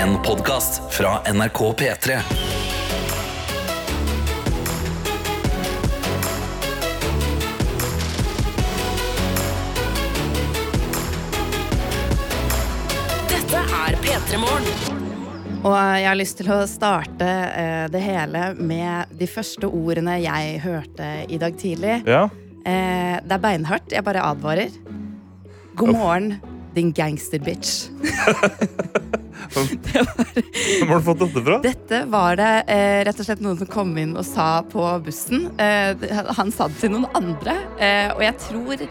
En podkast fra NRK P3. Dette er P3 Morgen. Og jeg har lyst til å starte eh, det hele med de første ordene jeg hørte i dag tidlig. Ja. Eh, det er beinhardt, jeg bare advarer. God morgen, din gangster-bitch. Hvor har du fått dette fra? Dette var det eh, rett og slett noen som kom inn og sa på bussen. Eh, han sa det til noen andre, eh, og jeg tror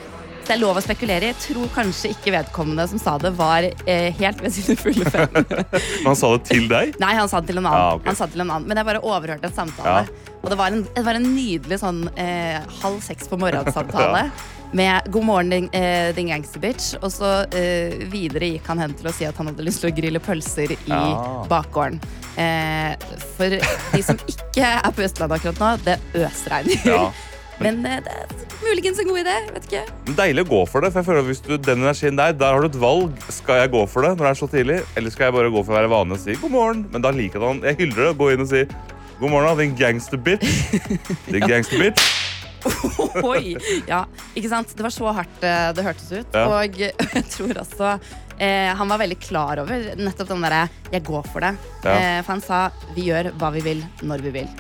det er lov å spekulere. Jeg tror kanskje ikke vedkommende som sa det, var eh, helt ved sine fulle fem. Han sa det til deg? Nei, han sa det til en annen. Ah, okay. han sa det til en annen. Men jeg bare overhørte en samtale. Og det var en, det var en nydelig sånn eh, halv seks på morgenen-samtale. Med 'God morgen, din, eh, din gangsterbitch'. Og så eh, videre gikk han hen til å si at han hadde lyst til å grille pølser i Ja. bakgården. Eh, for de som ikke er på Østlandet akkurat nå, det øsregner. Ja. Men eh, det er muligens en god idé. Vet ikke. Men Deilig å gå for det. for jeg føler at hvis du, den energien der, der har du et valg. Skal jeg gå for det når det er så tidlig, eller skal jeg bare gå for å være vanlig og si god morgen? Men da liker han Jeg hyller det å gå inn og si god morgen, da, din gangsterbitch. Din gangster bitch. Oi! Ja, ikke sant? Det var så hardt eh, det hørtes ut. Ja. Og jeg tror også eh, han var veldig klar over nettopp den derre 'jeg går for det'. Ja. Eh, for han sa 'vi gjør hva vi vil, når vi vil'.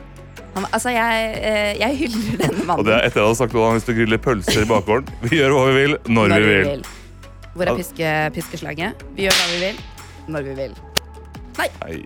Han, altså, jeg, eh, jeg hyller denne mannen. Og det er etter at han har sagt at han har lyst til å grille pølser i bakgården. Vi gjør hva vi vil, når, vi vil. Hvor er piske, piskeslaget? Vi gjør hva vi vil, når vi vil. Nei.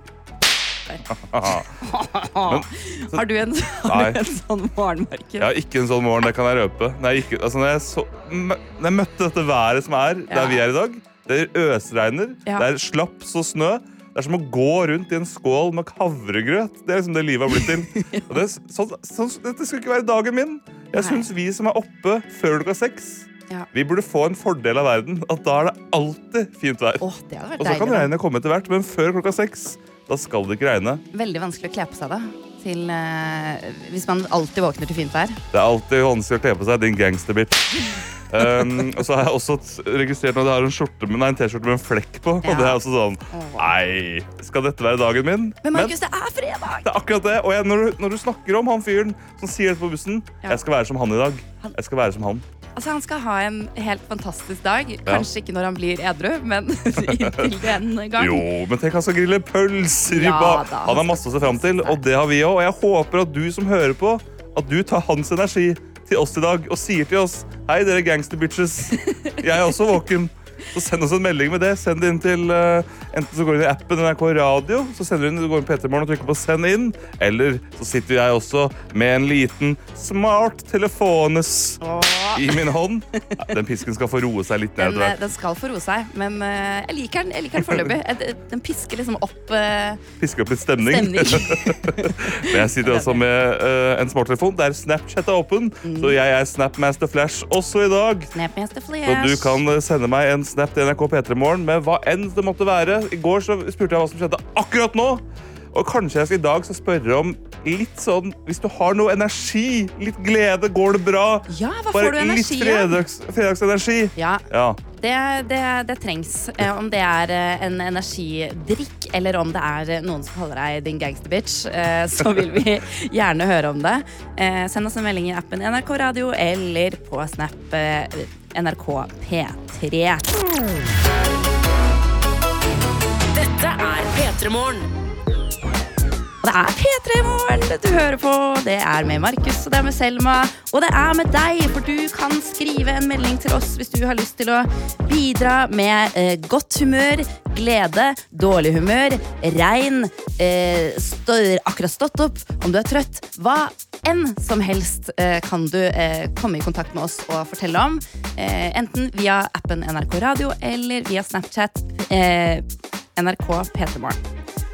Har du en, har du en sånn morgenmarked? Jeg har ikke en sånn morgen, det kan jeg røpe. Når jeg, ikke, altså når jeg, så, når jeg møtte dette været som er Ja. der vi er i dag, det øsregner, Ja. det er slaps og snø. Det er som å gå rundt i en skål med havregrøt. Det er liksom det livet har blitt til. Og det, så, så, dette skulle ikke være dagen min. Jeg syns vi som er oppe før klokka seks, Ja. vi burde få en fordel av verden. At da er det alltid fint vær. Åh, det Og så kan regnet komme etter hvert, men før klokka seks, da skal det ikke regne. Veldig vanskelig å kle på seg da. Til, eh, hvis man alltid våkner til fint vær. Det er alltid vanskelig å kle på seg, din gangsterbitch. Um, og så har jeg også registrert at jeg har en, skjorte med, nei, en T-skjorte med en flekk på. Og det er også sånn Nei, skal dette være dagen min? Men Markus, det er fredag! det er akkurat det. Og jeg, når, du, når du snakker om han fyren som sier dette på bussen Ja. Jeg skal være som han i dag. Jeg skal være som han. Altså, han skal ha en helt fantastisk dag. Kanskje ikke når han blir edru, men inntil den gang. Jo, men tenk han skal grille pølser Ja da, Han har masse å se fram til, og det har vi òg. Og jeg håper at du som hører på, at du tar hans energi til oss i dag og sier til oss Hei, dere gangsterbitches. Jeg er også våken. Så send oss en melding med det. Send det inn til uh, Enten så går du inn i appen NRK Radio, så sender du inn, du går inn på P3morgen og trykker på 'send inn', eller så sitter jeg også med en liten smart telefones i min hånd. Ja, den pisken skal få roe seg litt ned den, eh, den skal få roe seg, men uh, jeg liker den jeg liker den foreløpig. Den pisker liksom opp uh, Pisker opp litt stemning. stemning. Men jeg sitter også med en smarttelefon der Snapchat er åpen. Mm. Så jeg er Snapmaster Flash også i dag. Snapmaster Så du kan sende meg en snap til NRK P3 Morgen med hva enn det måtte være. I går så spurte jeg hva som skjedde akkurat nå. Og kanskje jeg skal i dag skal spørre om litt sånn Hvis du har noe energi, litt glede, går det bra? Ja, hva Bare får du energi litt av? fredags, fredagsenergi. Ja, Ja. Det, det, det trengs. Eh, Om det er eh, en energidrikk, eller om det er eh, noen som kaller deg din gangsterbitch, eh, så vil vi gjerne høre om det. Eh, Send oss en melding i appen NRK Radio eller på Snap eh, NRK P3. Dette er P3 Morgen. Og det er P3 Morgen du hører på. Det er med Markus, og det er med Selma. Og det er med deg, for du kan skrive en melding til oss hvis du har lyst til å bidra med eh, godt humør, glede, dårlig humør, regn, eh, stå, akkurat stått opp, om du er trøtt. Hva enn som helst eh, kan du eh, komme i kontakt med oss og fortelle om. Eh, enten via appen NRK Radio eller via Snapchat eh, NRK P3morgen.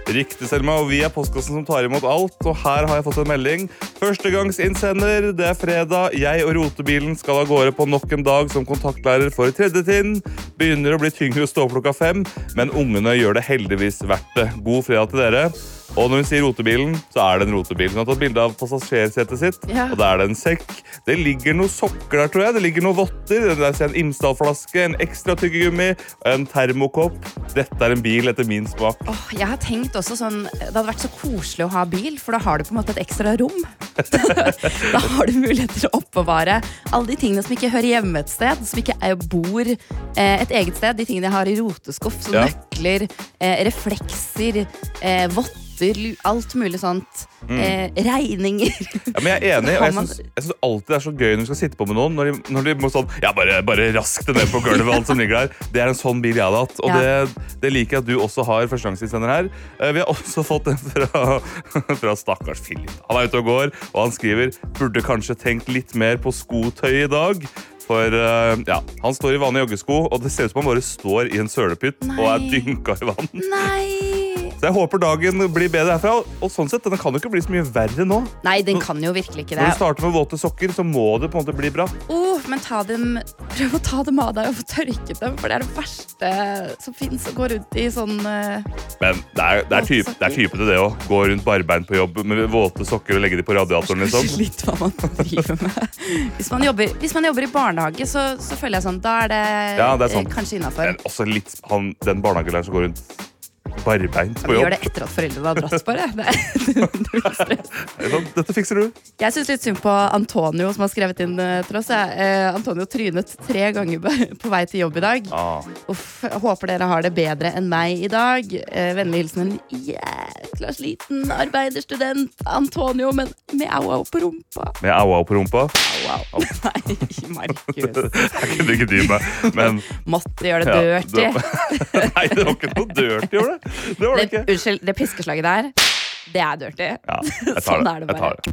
Riktig, Selma. Og vi er postkassen som tar imot alt. Og her har jeg fått en melding Førstegangsinnsender, det er fredag. Jeg og rotebilen skal av gårde på nok en dag som kontaktlærer for tredje trinn. Begynner å bli tyngre å stå opp klokka fem, men ungene gjør det heldigvis verdt det. God fredag til dere. Og når hun sier rotebilen, så er det en rotebil. Hun har tatt bilde av passasjersetet sitt, Ja. og da er det en sekk. Det ligger noen sokker der, tror jeg. Det ligger noen votter, der ser jeg en Imsdal-flaske, en ekstra tyggegummi, en termokopp. Dette er en bil etter min smak. Oh, jeg har tenkt også sånn, Det hadde vært så koselig å ha bil, for da har du på en måte et ekstra rom. da har du mulighet til å oppbevare alle de tingene som ikke hører hjemme et sted. Som ikke er, bor eh, et eget sted. De tingene jeg har i roteskuff. Som Ja. nøkler, eh, reflekser, eh, votter, lu- alt mulig sånt. Eh, regninger. Ja, men jeg er enig, og jeg syns, alltid det er så gøy når du skal sitte på med noen. Når de, når de må sånn Ja, bare, bare rask det ned på gulvet, alt som ligger der. Det er en sånn bil jeg hadde hatt. Og Ja. det, det liker jeg at du også har førstegangsinnsender her. Eh, Vi har også fått en fra, fra stakkars Philip. Han er ute og går, og han skriver Burde kanskje tenkt litt mer på skotøy i dag. For uh, ja, Han står i vanlige joggesko, og det ser ut som han bare står i en sølepytt og er dynka i vann. Nei! Så jeg håper dagen blir bedre herfra. Og sånn sett, denne kan jo ikke bli så mye verre nå. Nei, den kan jo virkelig ikke det. Når du starter med våte sokker, så må det på en måte bli bra. Oh, men ta dem, prøv å ta dem av deg og få tørket dem, for det er det verste som fins. Å gå rundt i sånn uh, Men det er, det er, type, det er typete det å gå rundt barbeint på jobb med våte sokker og legge dem på radiatoren. liksom. Litt hva man driver med. Hvis man jobber, hvis man jobber i barnehage, så, så føler jeg sånn Da er det, Ja, det er eh, kanskje innafor. Også litt han, den barnehagelæreren som går rundt barbeint på Vi jobb. gjør det etter at foreldrene har dratt, bare. Det. Det sånn, Dette fikser du. Jeg syns litt synd på Antonio, som har skrevet inn eh, til oss. Eh, Antonio trynet tre ganger på- vei til jobb i dag. Ah, Uff, håper dere har det bedre enn meg i dag. Eh, Vennlig hilsen en jækla sliten arbeiderstudent Antonio, men med au-au på rumpa. med au-au på rumpa. Au-au. Nei, Markus. Jeg kunne ikke dy meg. Men Måtte gjøre det ja, det det- Nei, det var ikke noe dirty over det. Det var det Det, unnskyld, det piskeslaget der, det er dirty. Ja, Sånn det. er det Jeg tar bare. det.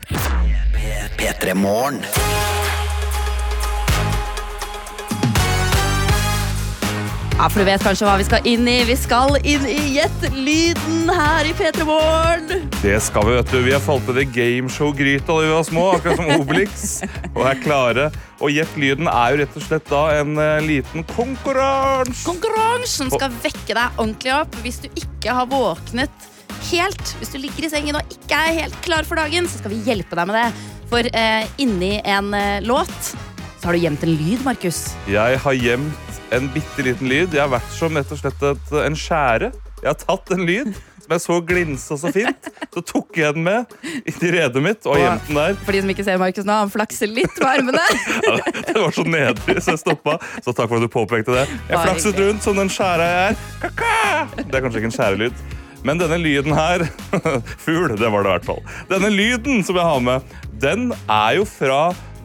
Ja, for du vet kanskje hva vi skal inn i. Vi skal inn i Gjett lyden her i P3 Morgen. Det skal vi, vet du. Vi har falt ned i gameshow-gryta da vi var små, akkurat som Obelix. Og er klare. Og Gjett lyden er jo rett og slett da en eh, liten konkurranse. Konkurranse som skal vekke deg ordentlig opp hvis du ikke har våknet helt. Hvis du ligger i sengen og ikke er helt klar for dagen, så skal vi hjelpe deg med det. For eh, inni en eh, låt så har du gjemt en lyd, Markus. Jeg har gjemt en bitte liten lyd. Jeg har vært som rett og slett et, en skjære. Jeg har tatt en lyd som jeg så glinsa så fint. Så tok jeg den med i redet mitt og gjemt den der. For de som ikke ser Markus nå, han flakser litt med armene. Ja, det var så nedrig, så jeg stoppa. Så takk for at du påpekte det. Jeg flakset rundt som den skjæra jeg er. Kaka! Det er kanskje ikke en skjærelyd. Men denne lyden her Fugl, det var det i hvert fall. Denne lyden som jeg har med, den er jo fra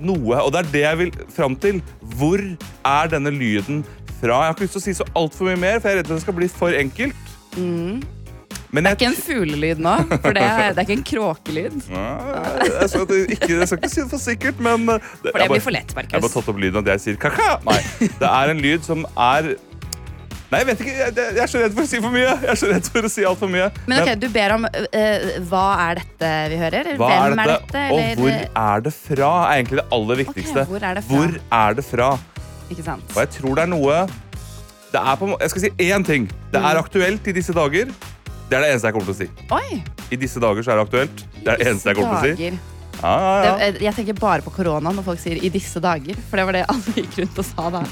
noe, og det er det jeg vil fram til. Hvor er denne lyden fra? Jeg har ikke lyst til å si så altfor mye mer, for jeg er redd det skal bli for enkelt. Men Det er ikke en fuglelyd nå, for det er, det er ikke en kråkelyd. Nei, jeg, skal ikke, jeg skal ikke si det for sikkert, men det, For det blir for lett, Markus. Jeg har bare tatt opp lyden at jeg sier kaka. Nei, det er en lyd som er Nei, jeg vet ikke. Jeg, jeg er så redd for å si for mye. Jeg er så redd for å si altfor mye. Men ok, du ber om eh, Hva er dette vi hører? hva Hvem er dette, og eller- hvor er det fra? er egentlig det aller viktigste. hvor er det? Hvor er det fra? Ikke sant? Og jeg tror det er noe det er på, Jeg skal si én ting. Det Mm. er aktuelt i disse dager. Det er det eneste jeg kommer til å si. Oi! I disse dager så er det aktuelt. Det er det eneste jeg kommer til å si. Ja, ja, ja. Det, eh, jeg tenker bare på korona når folk sier 'i disse dager'. For det var det alle gikk rundt og sa da.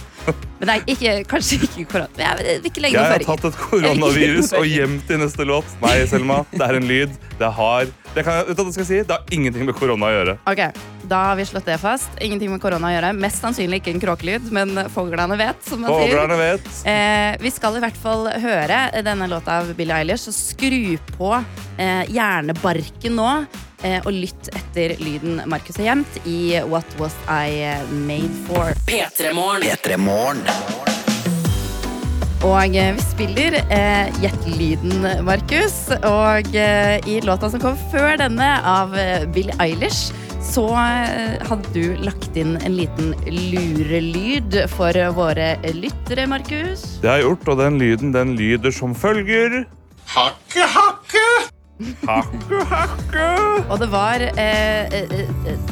Men er ikke, kanskje ikke korona. Jeg ikke Jeg har tatt et koronavirus og gjemt i neste låt. Nei, Selma. Det er en lyd. Det har det kan, vet du hva skal si? Det har ingenting med korona å gjøre. Ok, Da har vi slått det fast. Ingenting med korona å gjøre. Mest sannsynlig ikke en kråkelyd, men foglene vet, som man sier. Vet. Eh, vi skal i hvert fall høre denne låta av Billie Eilish, så skru på eh, hjernebarken nå. Eh, og lytt etter lyden Markus har gjemt i What Was I Made For. P3 Morgen. Og eh, vi spiller eh, Gjett lyden, Markus. Og eh, i låta som kom før denne, av eh, Billie Eilish, så eh, hadde du lagt inn en liten lurelyd for våre lyttere, Markus. Det har jeg gjort, og den lyden den lyder som følger. Hakke, hakke! Hakke, hakke. Og det var eh, eh,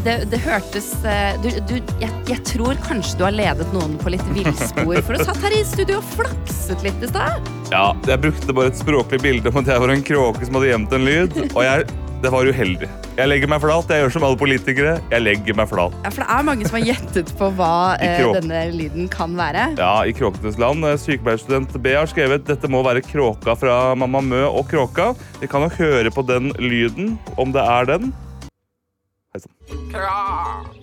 det, det hørtes eh, du, du, jeg, jeg tror kanskje du har ledet noen på litt villspor, for du satt her i studio og flakset litt i stad. Ja, jeg brukte bare et språklig bilde om at jeg var en kråke som hadde gjemt en lyd. Og jeg, det var uheldig. Jeg legger meg flat. Jeg gjør som alle politikere. Jeg legger meg flat. Ja, for det er mange som har gjettet på hva eh, denne lyden kan være. Ja, I Kråkenes land. eh, Sykepleierstudent B har skrevet dette må være kråka fra Mamma Mø og Kråka. Vi kan jo høre på den lyden, om det er den. Hei sann.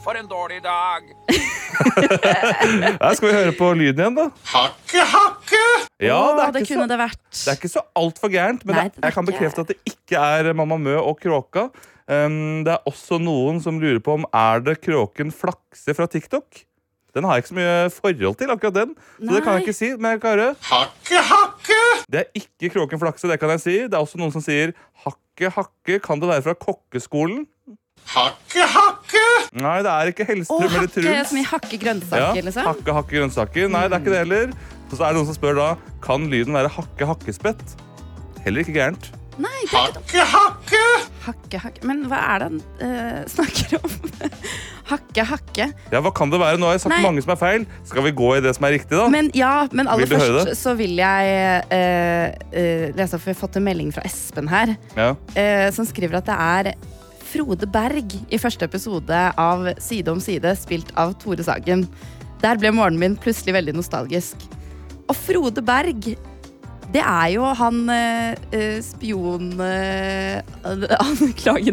For en dårlig dag. Her skal vi høre på lyden igjen, da. Hakke, hakke! Ja, det er det kunne så, det vært. det er ikke så altfor gærent, men Nei, det, jeg kan bekrefte at det ikke er Mamma Mø og Kråka. Um, det er også noen som lurer på om er det kråken Flakse fra TikTok. Den har jeg ikke så mye forhold til, akkurat den. Så det kan jeg ikke si. Men jeg kan høre. Hakke, hakke! Det er ikke Kråken Flakse, det kan jeg si. Det er også noen som sier hakke, hakke. Kan det være fra kokkeskolen? Hakke, hakke! Nei, det er ikke Hellstrøm eller hakke Truls. som i hakke Ja, liksom. hakke, hakke grønnsaker. Nei, det er ikke det heller. Og så er det noen som spør da Kan lyden være hakke, hakkespett. Heller ikke gærent. Nei, ikke Hakke, hakke! hakke, hakke. Men hva er det han uh, snakker om? hakke, hakke. Ja, Hva kan det være? Nå har jeg sagt Nei. mange som er feil. Skal vi gå i det som er riktig, da? Men ja, men aller først så vil jeg uh, uh, lese opp, for vi har fått en melding fra Espen her, Ja. eh, som skriver at det er Frode Berg i første episode av Side om side, spilt av Tore Sagen. Der ble morgenen min plutselig veldig nostalgisk. Og Frode Berg, det er jo han eh, spionanklagede, spion...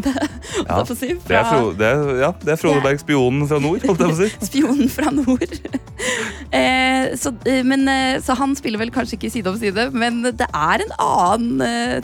Eh, holdt jeg på å si. Det er, Fro, det er, ja, det er Frode er- Berg, spionen fra nord. holdt jeg på å si. Spionen fra nord. eh, så, eh, men, eh, så han spiller vel kanskje ikke side om side, men det er en annen eh,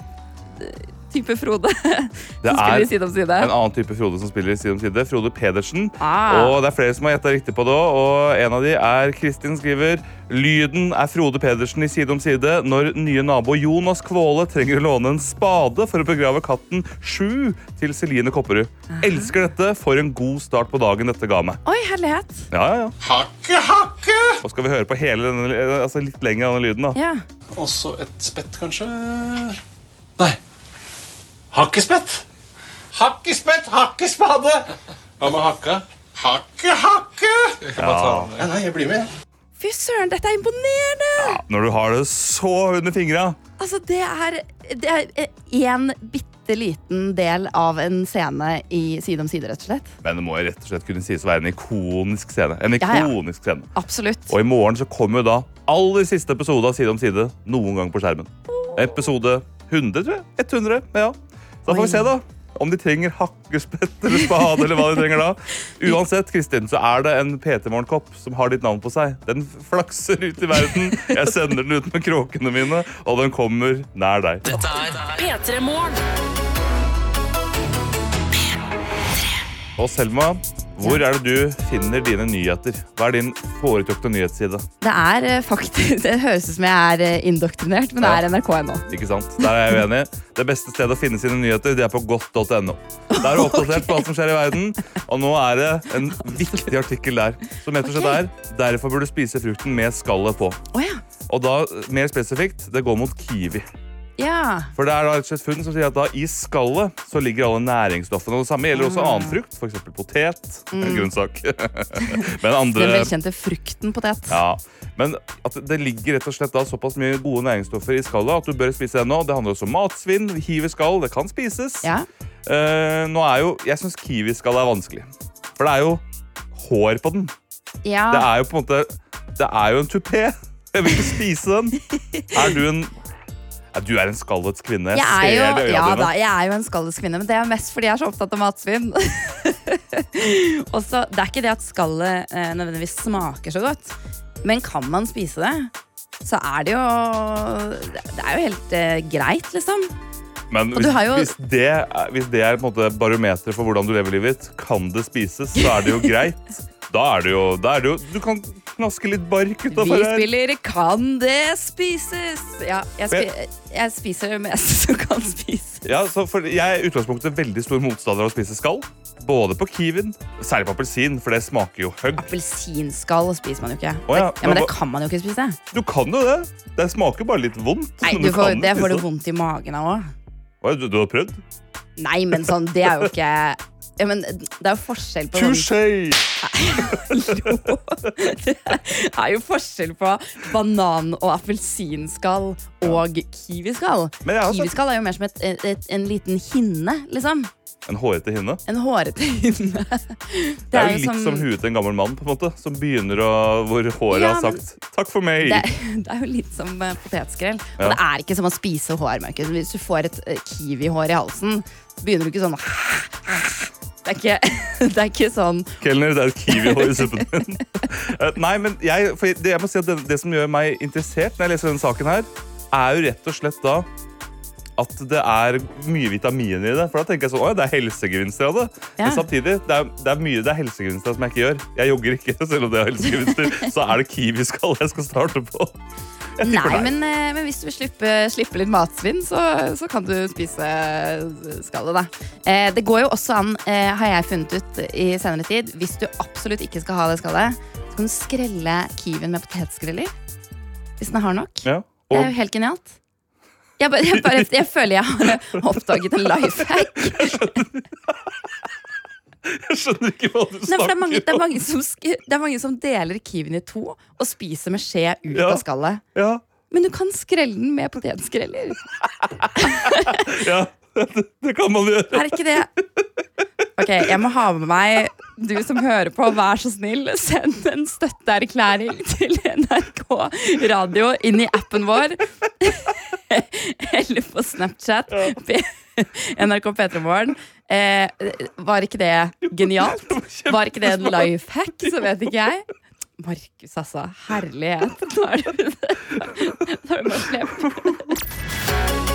type Frode Det som spiller er side om side. en annen type Frode som spiller side om side. Frode Pedersen. Ah. Og det er flere som har gjetta riktig på det òg. Og en av de er Kristin skriver Lyden er Frode Pedersen i Side om side når nye nabo Jonas Kvåle trenger å låne en spade for å begrave katten Sju til Celine Kopperud. Elsker dette. For en god start på dagen dette ga meg. Oi, herlighet. Ja, ja, ja. Hakke, hakke! Og skal vi høre på hele denne, altså litt lenger av denne lyden, da. Ja. Og så et spett, kanskje? Nei. Hakkespett. Hakkespett, hakkespade. Hva med hakka? Hakke, hakke! Ja. Nei, nei, jeg blir med. Fy søren, dette er imponerende! Når du har det så under fingra. Altså, det er, det er en bitte liten del av en scene i Side om side, rett og slett. Men det må rett og slett kunne sies å være en ikonisk scene. En Ja, ja. scene. Absolutt. Og i morgen så kommer jo da aller siste episode av Side om side noen gang på skjermen. Episode 100, tror jeg. 100, ja. Da får vi se, da. Om de trenger hakkespett eller spade, eller hva de trenger da. Uansett, Kristin, så er det en PT Morgenkopp som har ditt navn på seg. Den flakser ut i verden. Jeg sender den ut med kråkene mine, og den kommer nær deg. Dette er P3 Morgen. Og Selma, hvor er det du finner dine nyheter? Hva er din foretrukne nyhetsside? Det er eh, faktisk Det høres ut som jeg er eh, indoktrinert, men det er NRK.no. Ikke sant? Der er jeg uenig. Det beste stedet å finne sine nyheter det er på godt.no. Der er du oppdatert på alt som skjer i verden, og nå er det en viktig artikkel der. Som rett og slett er 'Derfor burde du spise frukten med skallet på'. Og da, mer spesifikt, det går mot kiwi. Ja. For det er da slett funn som sier at da i skallet så ligger alle næringsstoffene. Og det samme gjelder også annen frukt, f.eks. potet. Mm. grønnsak. Men Den andre velkjente frukten potet. ja, men at det ligger rett og slett da såpass mye gode næringsstoffer i skallet at du bør spise det nå. Det handler også om matsvinn, hiv i skall, det kan spises. Ja. Uh, nå er jo, jeg syns kiwiskall er vanskelig. For det er jo hår på den. Ja. Det er jo på en måte Det er jo en tupé. Jeg vil ikke spise den. Er du en ja, Du er en skallets kvinne. Jeg, er, jo, det ja, da, jeg er jo en skallets kvinne, men det er mest fordi jeg er så opptatt av matsvinn. Også, det er ikke det at skallet eh, nødvendigvis smaker så godt, men kan man spise det, så er det jo Det er jo helt eh, greit, liksom. Men hvis, jo- hvis, det, hvis det er på barometeret for hvordan du lever livet ditt, kan det spises, så er det jo greit. Da er det jo, da er det jo Du kan knaske litt bark Vi utafor her. spiller Kan det spises? Ja, jeg, spi jeg spiser det meste som kan spises. Ja, så for jeg er i utgangspunktet veldig stor motstander av å spise skall. Både på kiwien, særlig på appelsin, for det smaker jo høgg. Appelsinskall spiser man jo ikke. Oh, ja, det, ja, men det kan man jo ikke spise. Du kan jo det. Det smaker bare litt vondt. Nei, du får, det får du vondt i magen av òg. Du, du har prøvd? Nei, men sånn, det er jo ikke ja, men Det er jo forskjell på Touché! Det er jo forskjell på banan- og appelsinskall og kiwiskall. Kiwiskall er jo mer som et, et, en liten hinne, liksom. En hårete hinne. En hårete hinne. Det er jo litt som huet til en gammel mann, på en måte, som begynner å Hvor håret Ja, har sagt 'takk for meg'. det, det er jo litt som eh, potetskrell. Ja. Det er ikke som å spise hår. Markus. Hvis du får et eh, kiwihår i halsen, begynner du ikke sånn Det er ikke, det er ikke sånn Kelner, det er et kiwihår i suppen din. Eh, Nei, men jeg, for det, jeg må si at det, det som gjør meg interessert når jeg leser denne saken, her, er jo rett og slett da at det er mye vitaminer i det. For da tenker jeg sånn, «Oi, det er helsegevinster av det. Ja. Men samtidig, det er, det er mye det er helsegevinster som jeg ikke gjør. Jeg jogger ikke, selv om det er helsegevinster. Så er det kiwiskall jeg skal starte på. Nei, men, eh, men hvis du vil slippe, slippe litt matsvinn, så, så kan du spise skallet, da. Eh, det går jo også an, eh, har jeg funnet ut i senere tid, hvis du absolutt ikke skal ha det skallet, så kan du skrelle kiwien med potetskreller. Hvis den er hard nok. Ja. Det er jo helt genialt. Jeg, bare, jeg, bare, jeg føler jeg har oppdaget en life hack. jeg skjønner ikke hva du Nei, for det, er mange, det, snakker er mange som, det er mange som deler kiwien i to og spiser med skje ut Ja. av skallet. Ja, Men du kan skrelle den med potetskreller. ja. Det, det kan man gjøre. Er ikke det Ok, jeg må ha med meg Du som hører på, vær så snill, send en støtteerklæring til NRK Radio inn i appen vår. Eller på Snapchat. NRK P3morgen. Eh, var ikke det genialt? Var ikke det en life hack, så vet ikke jeg. Markus, altså. Herlighet. Nå er det, nå er det bare slepp.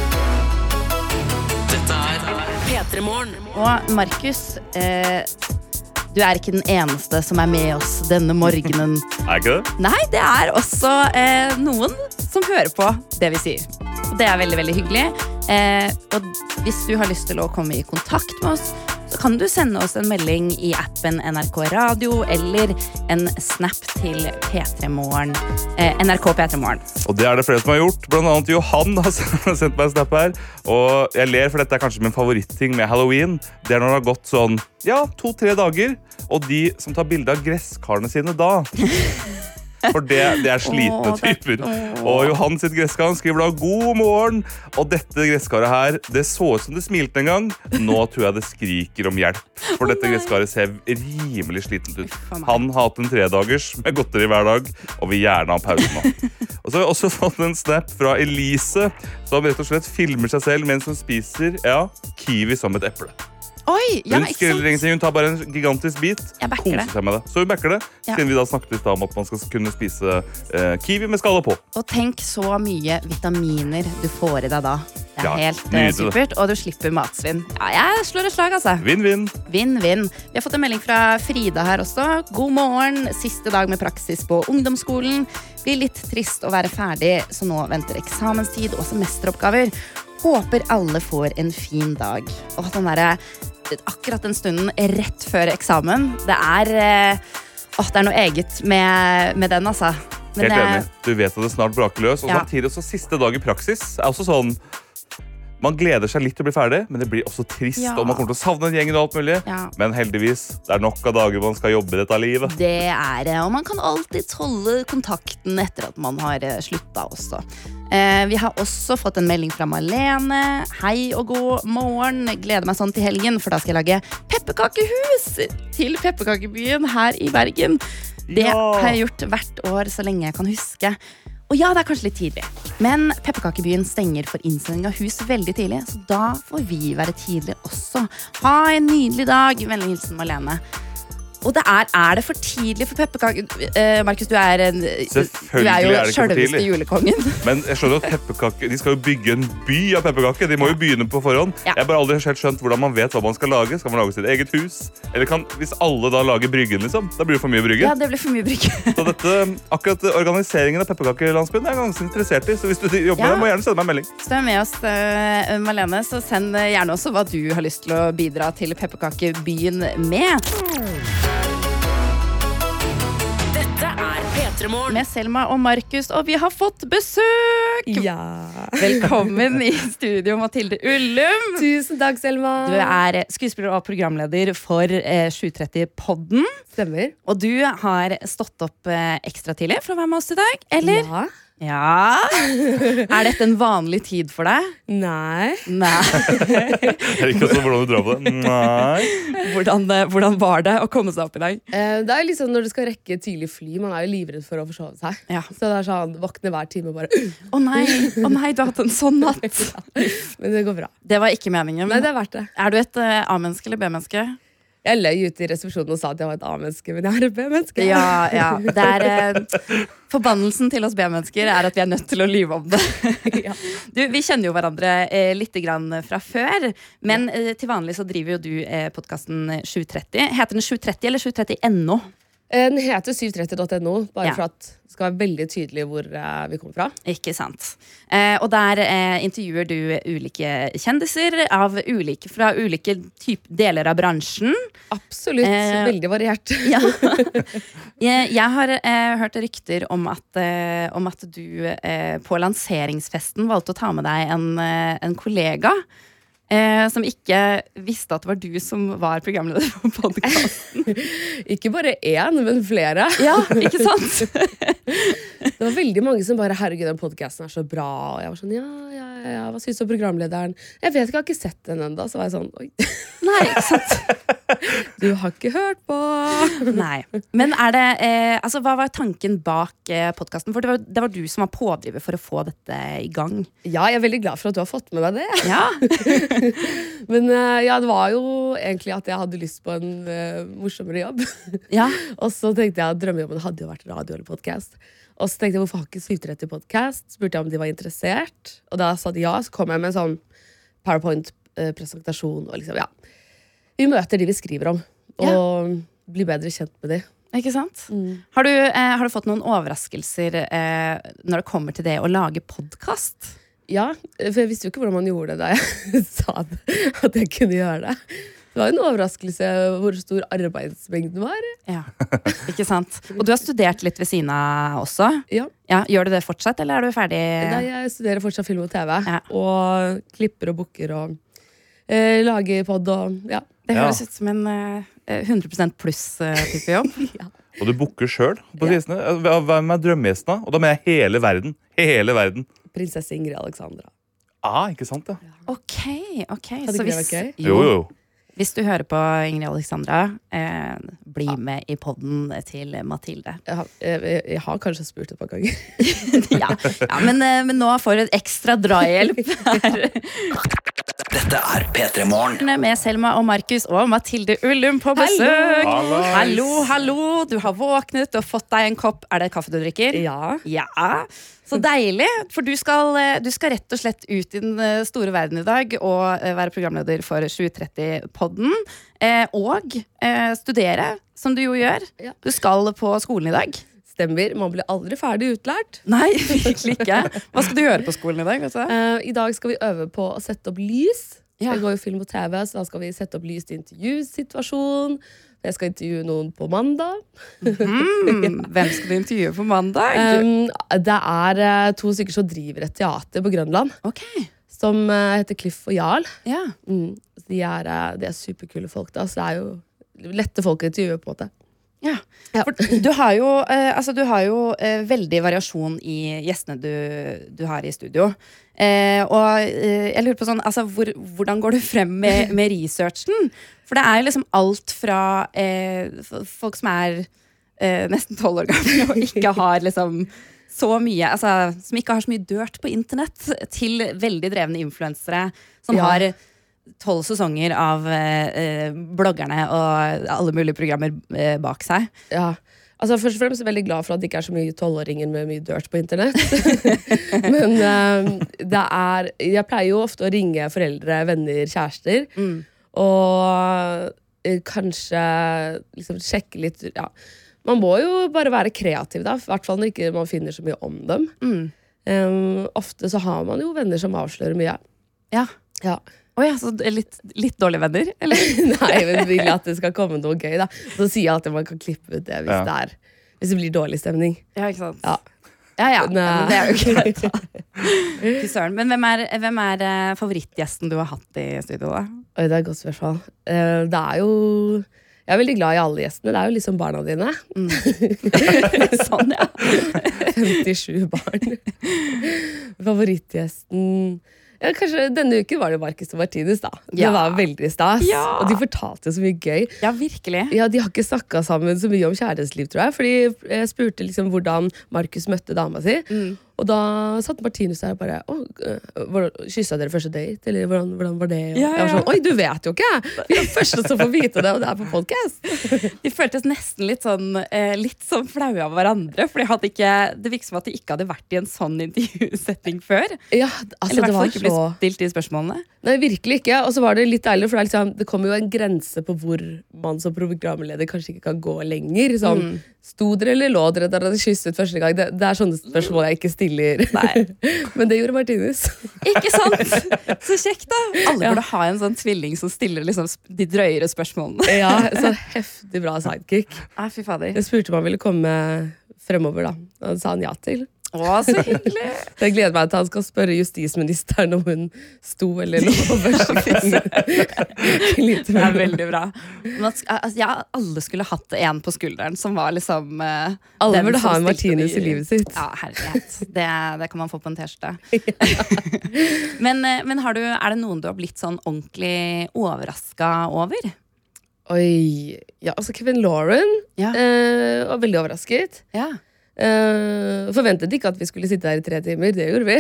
Dette P3 Morgen. Og Markus, eh, du er ikke den eneste som er med oss denne morgenen. Er ikke det? Nei, det er også eh, noen som hører på det vi sier. Og det er veldig, veldig hyggelig. Eh, og hvis du har lyst til å komme i kontakt med oss, så kan du sende oss en melding i appen NRK Radio eller en snap til P3morgen. Eh, NRK P3morgen. Og det er det flere som har gjort. Blant annet Johan har sendt meg en snap her. Og jeg ler, for dette er kanskje min favoritting med halloween. Det er når det har gått sånn ja, to-tre dager, og de som tar bilde av gresskarene sine da. For det, det er slitne typer. Og Johan sitt gresskar skriver da 'God morgen'. Og dette gresskaret her, det så ut som det smilte en gang. Nå tror jeg det skriker om hjelp. For dette gresskaret ser rimelig slitent ut. Han har hatt en tredagers med godteri hver dag og vil gjerne ha pause nå. Og så har vi også fått en snap fra Elise, som rett og slett filmer seg selv mens hun spiser ja, kiwi som et eple. Oi! Ja, Hun skreller ingenting, hun tar bare en gigantisk bit. Koser seg med det. Så hun backer det. Ja. Siden vi da snakket litt om at man skal kunne spise eh, kiwi med skallet på. Og tenk så mye vitaminer du får i deg da. Det er Ja, helt eh, supert. Og du slipper matsvinn. Ja, jeg slår et slag, altså. Vinn-vinn. Vinn-vinn. Vi har fått en melding fra Frida her også. God morgen. Siste dag med praksis på ungdomsskolen. Blir litt trist å være ferdig, så nå venter eksamenstid og semesteroppgaver. Håper alle får en fin dag. Og den derre Akkurat den stunden rett før eksamen, det er eh, Åh, det er noe eget med, med den, altså. Men, Helt enig. Du vet at det snart braker løs. Og Ja. samtidig så siste dag i praksis er også sånn man gleder seg litt til å bli ferdig, men det blir også trist. Ja. Og man kommer til å savne gjengen og alt mulig. Ja. Men heldigvis, det er nok av dager man skal jobbe i dette livet. Det er det, og man kan alltids holde kontakten etter at man har eh, slutta også. Eh, vi har også fått en melding fra Malene. Hei og god morgen. Gleder meg sånn til helgen, for da skal jeg lage pepperkakehus til pepperkakebyen her i Bergen. Det Ja. har jeg gjort hvert år så lenge jeg kan huske. Og ja, det er kanskje litt tidlig, men Pepperkakebyen stenger for innsending av hus veldig tidlig, så da får vi være tidlig også. Ha en nydelig dag. Vennlig hilsen Malene. Og det er, er det for tidlig for pepperkaker? Uh, Markus, du er, en, du Selvfølgelig er jo er for sjølveste julekongen. Men jeg skjønner at pepperkaker, de skal jo bygge en by av pepperkaker. De må jo begynne på forhånd. Ja. Jeg har bare aldri helt skjønt hvordan man vet hva man skal lage. Skal man lage sitt eget hus? Eller kan, hvis alle da lager bryggen, liksom, da blir det for mye brygge. Ja, det blir for mye brygge. Så dette, akkurat organiseringen av pepperkakelandsbyen er jeg ganske interessert i. Så hvis du jobber Ja. med det, må gjerne sende meg en melding. Er med oss, uh, Malene, så send eh, gjerne også hva du har lyst til å bidra til pepperkakebyen med. P3 Morgen. Med Selma og Markus, og vi har fått besøk! Ja. Velkommen i studio, Mathilde Ullum. Tusen takk, Selma. Du er skuespiller og programleder for eh, 730-podden. Stemmer. Og du har stått opp eh, ekstra tidlig for å være med oss i dag, eller? Ja. Ja. Er dette en vanlig tid for deg? Nei. Nei. Jeg liker også hvordan du drar på det. Nei. Hvordan, eh, hvordan var det å komme seg opp i dag? Eh, det er liksom når du skal rekke tidlig fly, man er jo livredd for å forsove seg. Ja. Så det er sånn, våkne hver time og bare Å nei, å nei, du har hatt en sånn natt. Men det går bra. Det var ikke meningen. Nei, det er verdt det. Er du et eh, A-menneske eller B-menneske? Jeg løy ute i resepsjonen og sa at jeg var et A-menneske, men jeg er et B-menneske. Ja, ja. Det er, eh, forbannelsen til oss B-mennesker er at vi er nødt til å lyve om det. Ja. Du, vi kjenner jo hverandre eh, litt grann fra før, men eh, til vanlig så driver jo du eh, podkasten 730. Heter den 730 eller 730.no? Eh, Den heter 730.no, bare Ja. for at det skal være veldig tydelig hvor uh, vi kommer fra. Ikke sant. Eh, og der eh, intervjuer du ulike kjendiser av ulike, fra ulike deler av bransjen. Absolutt. Eh, veldig variert. Ja. jeg, jeg har eh, hørt rykter om at, eh, om at du eh, på lanseringsfesten valgte å ta med deg en, eh, en kollega. Eh, som ikke visste at det var du som var programleder for podkasten. Ikke bare én, men flere. Ja, ikke sant? Det var veldig mange som bare 'herregud, den podkasten er så bra'. Og jeg var sånn, ja, ja, ja, ja, hva syns du om programlederen? Jeg vet ikke, jeg har ikke sett den ennå. Så var jeg sånn, oi, Nei, ikke sant? Du har ikke hørt på. Nei. Men er det eh, Altså, hva var tanken bak eh, podkasten? For det var, det var du som var pådriver for å få dette i gang. Ja, jeg er veldig glad for at du har fått med deg det. Ja, Men eh, ja, det var jo egentlig at jeg hadde lyst på en eh, morsommere jobb. ja. og så tenkte jeg at drømmejobben hadde jo vært radio eller podkast. Og så tenkte jeg hvorfor har ikke 730 podkast? Spurte jeg om de var interessert. Og da sa de ja, så kom jeg med en sånn powerpoint-presentasjon. og liksom, ja. Vi møter de vi skriver om, og blir bedre kjent med de. Ikke sant? Har, du, eh, har du fått noen overraskelser eh, når det kommer til det å lage podkast? Ja, for jeg visste jo ikke hvordan man gjorde det da jeg sa det, at jeg kunne gjøre det. Det var en overraskelse hvor stor arbeidsmengden var. Ja. Ikke sant? Og du har studert litt ved siden av også. Ja, Ja, Gjør du det fortsatt, eller er du ferdig? Nei, Jeg studerer fortsatt film og TV, Ja. og klipper og booker og eh, lager pod og ja. Det Ja. høres ut som en eh, 100 pluss-type jobb. Og du booker sjøl på Ja. visene. Hvem er drømmegjestene? Og da mener jeg hele verden. Hele verden. Prinsesse Ingrid Alexandra. Ah, ikke sant, ja. Ok, ok. Hadde Så ikke det vært gøy? Jo, jo. hvis du hører på Ingrid Alexandra, eh, bli med i podden til Mathilde. Jeg har, jeg, jeg har kanskje spurt et par ganger. ja, ja men, eh, men nå får du et ekstra drahjelp her. Dette er P3 Morgen. med Selma og Markus og Mathilde Ullum på besøk. Hallo. hallo, hallo. Du har våknet, og fått deg en kopp. Er det kaffe du drikker? Ja. Ja, Så deilig. For du skal, eh, du skal rett og slett ut i den eh, store verden i dag og eh, være programleder for 730-podden. Eh, og eh, studere, som du jo gjør. Du skal på skolen i dag. Stemmer. Man blir aldri ferdig utlært. Nei, virkelig ikke. Hva skal du gjøre på skolen i dag? Uh. I dag skal vi øve på å sette opp lys. Ja. Jeg går jo film og TV, så da skal vi sette opp lys til intervjusituasjon. Jeg skal intervjue noen på mandag. Mm, hvem skal du intervjue på mandag? Um, det er uh, to stykker som driver et teater på Grønland, Okay. som uh, heter Cliff og Jarl. ja. Mm. De er, de er superkule folk. Da, så det er jo lette folk å intervjue. på en måte Ja. For du har jo, eh, altså du har jo eh, veldig variasjon i gjestene du, du har i studio. Eh, og eh, jeg lurer på sånn, altså hvor, hvordan går du frem med, med researchen? For det er liksom alt fra eh, folk som er eh, nesten tolv år gamle og ikke har liksom så mye, altså, som ikke har så mye dirt på internett, til veldig drevne influensere som Ja. har tolv sesonger av eh, eh, bloggerne og alle mulige programmer eh, bak seg. Ja. Altså, først og fremst er jeg veldig glad for at det ikke er så mye tolvåringer med mye dirt på internett. Men eh, det er Jeg pleier jo ofte å ringe foreldre, venner, kjærester. Og eh, kanskje liksom sjekke litt ja. Man må jo bare være kreativ, da. I hvert fall når ikke man finner så mye om dem. Eh, ofte så har man jo venner som avslører mye. Ja. Ja. Å ja, så litt, litt dårlige venner? Eller? Nei, men vil at det skal komme noe gøy, da. Så sier jeg alltid at man kan klippe ut det hvis, Ja. det, er, hvis det blir dårlig stemning. Ja, ikke sant? Ja. Ja, ja. Men det er jo greit. da. Fy søren. Men hvem er, hvem er eh, favorittgjesten du har hatt i studio, da? Oi, det er et godt spørsmål. Eh, det er jo Jeg er veldig glad i alle gjestene. Det er jo liksom barna dine. sånn, ja. 57 barn. Favorittgjesten ja, kanskje Denne uken var det Marcus og Martinus. da Det Ja. var veldig stas. Ja. Og de fortalte så mye gøy. Ja, virkelig. Ja, De har ikke snakka sammen så mye om kjærlighetsliv, tror jeg. Fordi jeg spurte liksom hvordan Markus møtte dama si. Og da satt Martinus der og bare Å, øh, Kyssa dere første date? Eller hvordan, hvordan var det? Og Ja, Jeg var sånn, Oi, du vet jo ikke! Vi er første som får vite det, og det er på podkast! De føltes nesten litt sånn, eh, litt sånn flaue av hverandre. For de ikke, det virket som at de ikke hadde vært i en sånn intervjusetting før. Ja, Eller altså, i hvert fall ikke blitt stilt de spørsmålene. Nei, virkelig ikke. Og så var det litt deilig, for det, liksom, det kommer jo en grense på hvor man som programleder kanskje ikke kan gå lenger. Sånn, Mm. Sto dere eller lå dere da dere kysset første gang? Det, det er sånne spørsmål jeg ikke stiller. Men det gjorde Martinus. Ikke sant? Så kjekt, da. Alle Ja. burde ha en sånn tvilling som stiller liksom de drøyere spørsmålene. ja, Så heftig bra sidekick. Ah, fy fader. Jeg spurte om han ville komme fremover, da. Og det sa han ja til. Å, så hyggelig. Jeg gleder meg til han skal spørre justisministeren om hun sto eller lå på første Det er veldig bra. Altså, ja, alle skulle hatt en på skulderen som var liksom uh, Alle burde ha en Martinus i livet sitt. Ja, herlighet. Det, det kan man få på en T-skjorte. men eh, men har du, er det noen du har blitt sånn ordentlig overraska over? Oi. Ja, altså Kevin Lauren Ja. Uh, var veldig overrasket. Ja. Eh, forventet ikke at vi skulle sitte her i tre timer. Det gjorde vi.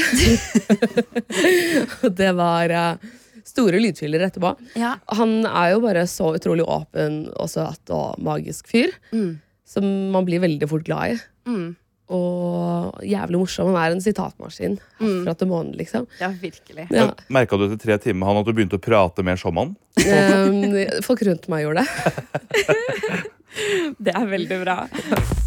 Og det var uh, store lydfiler etterpå. ja. Han er jo bare så utrolig åpen og søt og magisk fyr. Mm. Som man blir veldig fort glad i. Mm. Og jævlig morsom. Han er en sitatmaskin herfra til månen, liksom. ja, virkelig. Ja. Merka du etter tre timer han at du begynte å prate mer som han? um, folk rundt meg gjorde det. Det er veldig bra.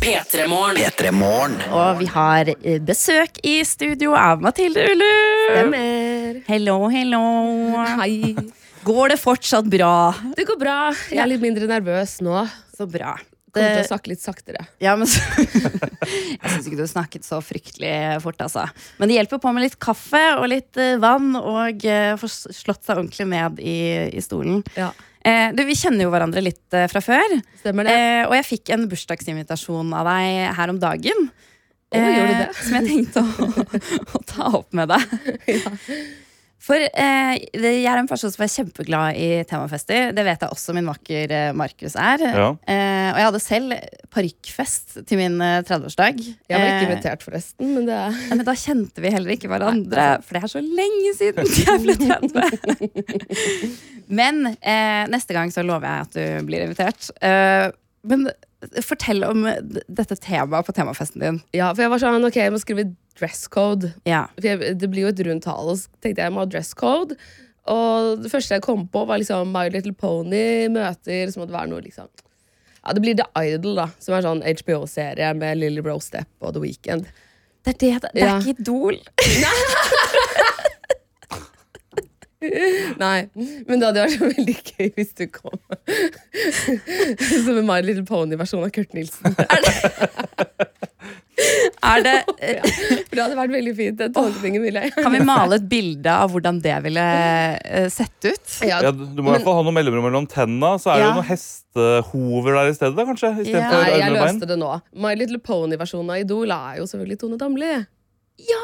P3morgen. P3 Morgen. Og vi har eh, besøk i studio av Mathilde Ullu. Stemmer. Hello, hello. Hei. Går det fortsatt bra? Det går bra. Jeg er litt mindre nervøs nå. Så bra. Kommer til å snakke litt saktere. ja, men så, jeg syns ikke du snakket så fryktelig fort, altså. Men det hjelper på med litt kaffe og litt eh, vann og uh, få slått seg ordentlig med i, i stolen. Ja, Eh, du, Vi kjenner jo hverandre litt eh, fra før. Stemmer det? Eh, og jeg fikk en bursdagsinvitasjon av deg her om dagen. Det? Som jeg tenkte å, å ta opp med deg. For eh, jeg er en person som er kjempeglad i temafester. Det vet jeg også min makker eh, Markus er. Ja. Eh, og jeg hadde selv parykkfest til min eh, 30-årsdag. Jeg var ikke Eh, invitert, forresten. Men det er ja, men da kjente vi heller ikke hverandre, for det er så lenge siden jeg ble 30. Men eh, neste gang så lover jeg at du blir invitert. Eh, men fortell om dette temaet på temafesten din. Ja, for jeg var sånn, ok, jeg må skrive dress code. Ja. Jeg, det blir jo et rundt tall, så tenkte jeg jeg må ha dress code. Og det første jeg kom på, var liksom My Little Pony møter, så må det være noe liksom Ja, det blir The Idol, da, som er sånn HBO-serie med Lily Bro Step og The Weeknd. Det er det, det er Ja. ikke Idol. Nei, men det hadde vært veldig gøy hvis du kom som en My Little Pony-versjon av Kurt Nilsen. Er det, eh, For det hadde vært veldig fint. Den tolkningen ville jeg. kan vi male et bilde av hvordan det ville eh, sett ut? Ja, Ja, du må i hvert fall ha noe mellomrom mellom tenna. Så er det Ja. det noen hestehover der i stedet, da, kanskje? I stedet Ja. for Nei, jeg løste det nå. My Little Pony-versjonen av Idol er jo selvfølgelig Tone Damli. Ja!